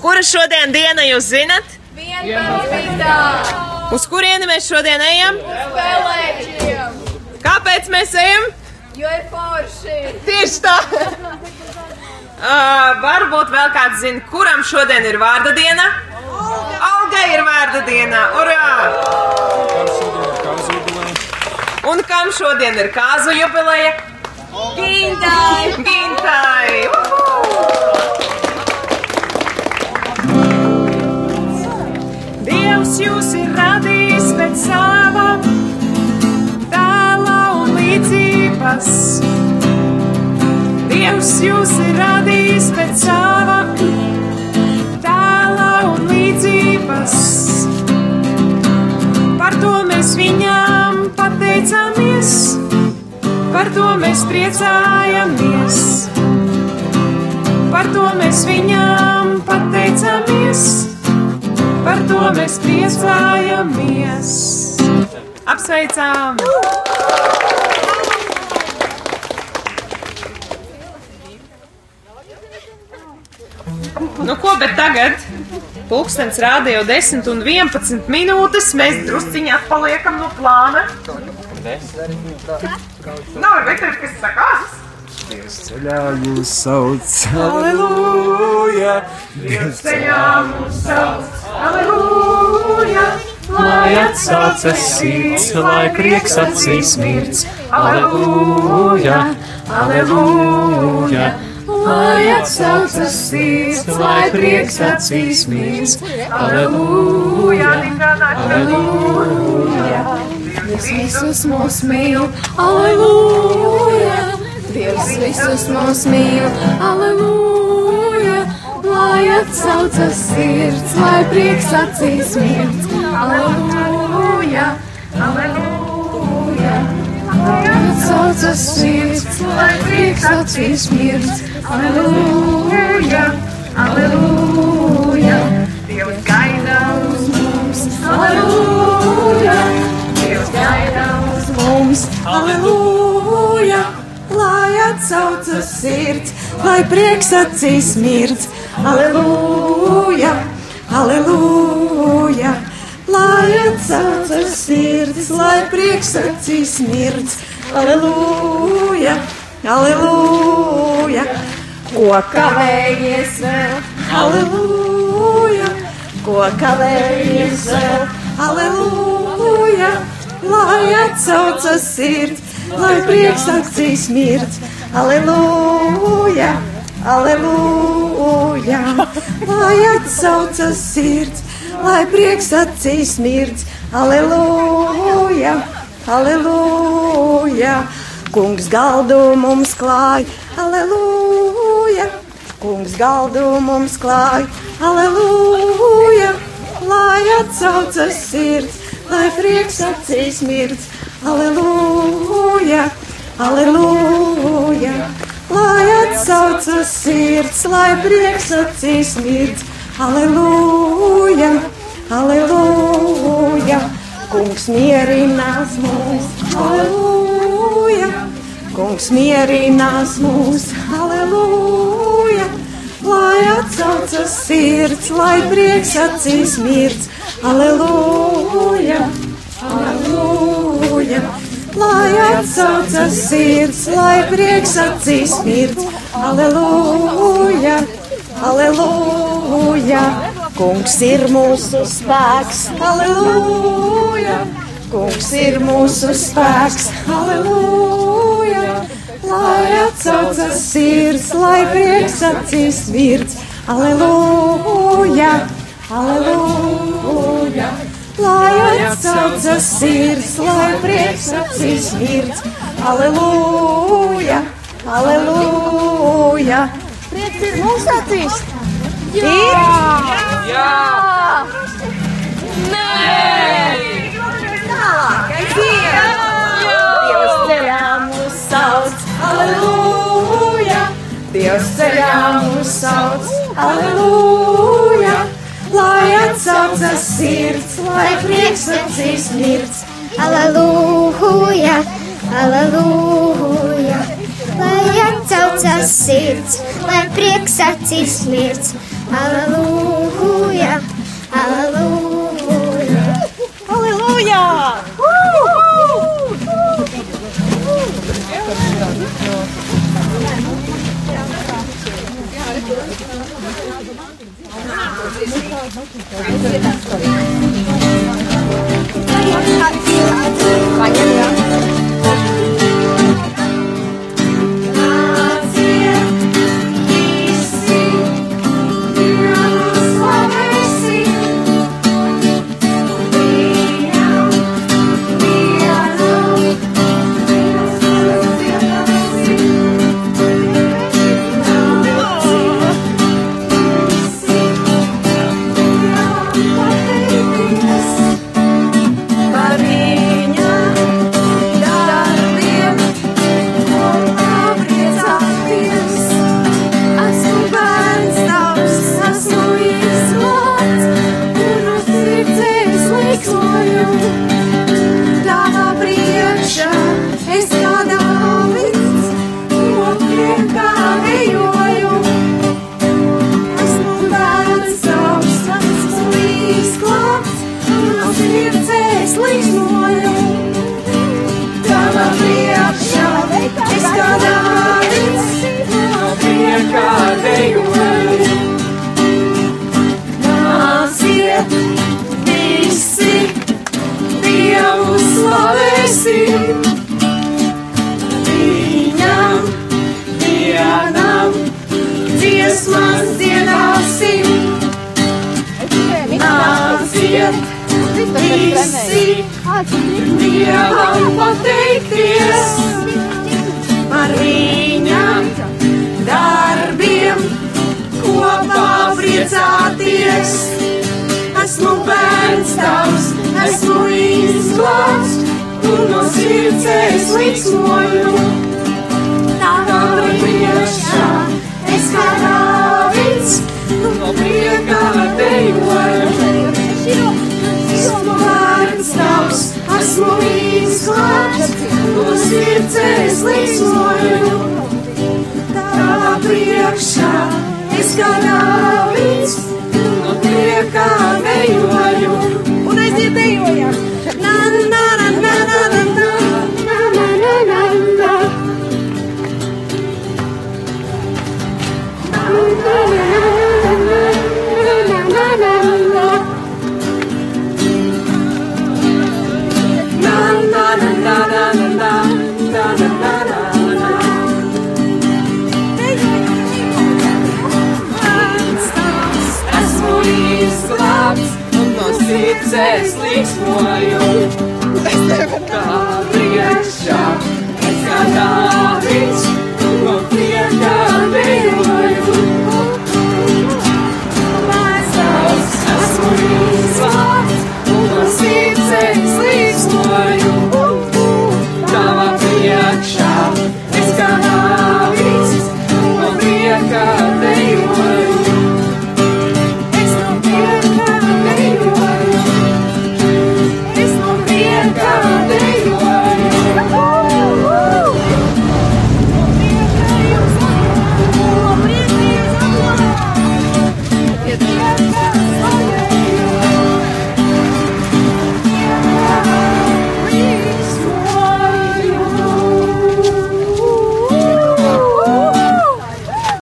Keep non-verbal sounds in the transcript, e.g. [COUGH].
Kura šodien diena jūs zinat? Vienpadsmitā Uz kurieni mēs šodien ejam? spēlēčiem, Kāpēc mēs ejam? jo ir forši. Tieši tā! [LAUGHS] Uh, varbūt vēl kāds zina, kuram šodien ir vārda diena? Algai ir vārda diena! Urā! Un kam šodien ir kāzu jubileja? Gintai! Gintai! Dievs jūs ir radījis pēc sava tēla un līdzības. Dievs jūs ir radījis pēc sava tēla un līdzības. Par to mēs viņām pateicamies, par to mēs priecājamies. Par to mēs viņām pateicamies, par to mēs priecājamies. Apsveicām! Nu, ko, bet tagad pulkstenis rāda jau 10 un 11 minūtes. Mēs drusciņā paliekam no plāna. Nav vektori, kas sakās. Ceļā jūs sauc, Aleluja! Dievs ceļā mūs sauc! Aleluja! lai atsaucas sirds, lai prieks acīs mirds. Aleluja, aleluja, lai atsaucas sirds, lai prieks acīs mirds. Aleluja, aleluja. Dievs visus mūs mīl, aleluja. Dievs visus mūs mīl, aleluja. Lai atsaucas sirds, lai prieks acīs mirds. Aleluja, aleluja. Lai atsaucas sirds, lai prieks acīs mirds. Aleluja, aleluja. Dievs gaida uz mums, aleluja. Dievs gaida uz mums, aleluja. Atsaucas sirds, lai prieks acīs mirds, aleluja, aleluja. Lai atsaucas sirds, lai prieks acīs mirds, aleluja, aleluja. Ko kavējies vēl, aleluja, ko kavējies vēl, aleluja. Lai atsaucas sirds, lai prieks acīs mirds, aleluja, aleluja. Lai atsaucas sirds, lai prieks acīs mirds, aleluja, aleluja. Kungs galdu mums klāj, aleluja. Kungs galdu mums klāj, aleluja. Lai atsaucas sirds, lai prieks acīs mirds, aleluja, aleluja. Lai atsaucas sirds, lai prieks acīs mirds, aleluja, aleluja. Kungs mierinās mūs, aleluja. Kungs mierinās mūs, aleluja. Lai atsaucas sirds, lai prieks acīs mirds, aleluja, aleluja. Lai atsaucas sirds, lai prieks acīs mirds, aleluja, aleluja. Kungs ir mūsu spēks, aleluja. Kungs ir mūsu spēks, aleluja. Lai atsaucas sirds, lai prieks acīs mirds, aleluja, aleluja. Lai atsaucas sirds, lai prieks acīs mirds, aleluja, aleluja. Prieks ir mūsu acīs! Ir! Jā! Tālākais ir! Dievs ceļā mūs sauc, aleluja! Dievs ceļā mūs sauc, aleluja! atsaucas sirds, lai prieks atsīs mirds. Aleluja, aleluja, lai atsaucas sirds, lai prieks atsīs mirds. Aleluja. dziesmas dziedāsim. Nāciet visi Dievam pateikties par viņa darbiem, kopā priecāties. Esmu bērns tavs, esmu izglābts, un no sirds es līdzmoju. Tā kā priekšā es karāju priekā dejoju. Stvārds tavs, esmu izglābts, no sirds es līdzloju. Tavā priekšā es kādā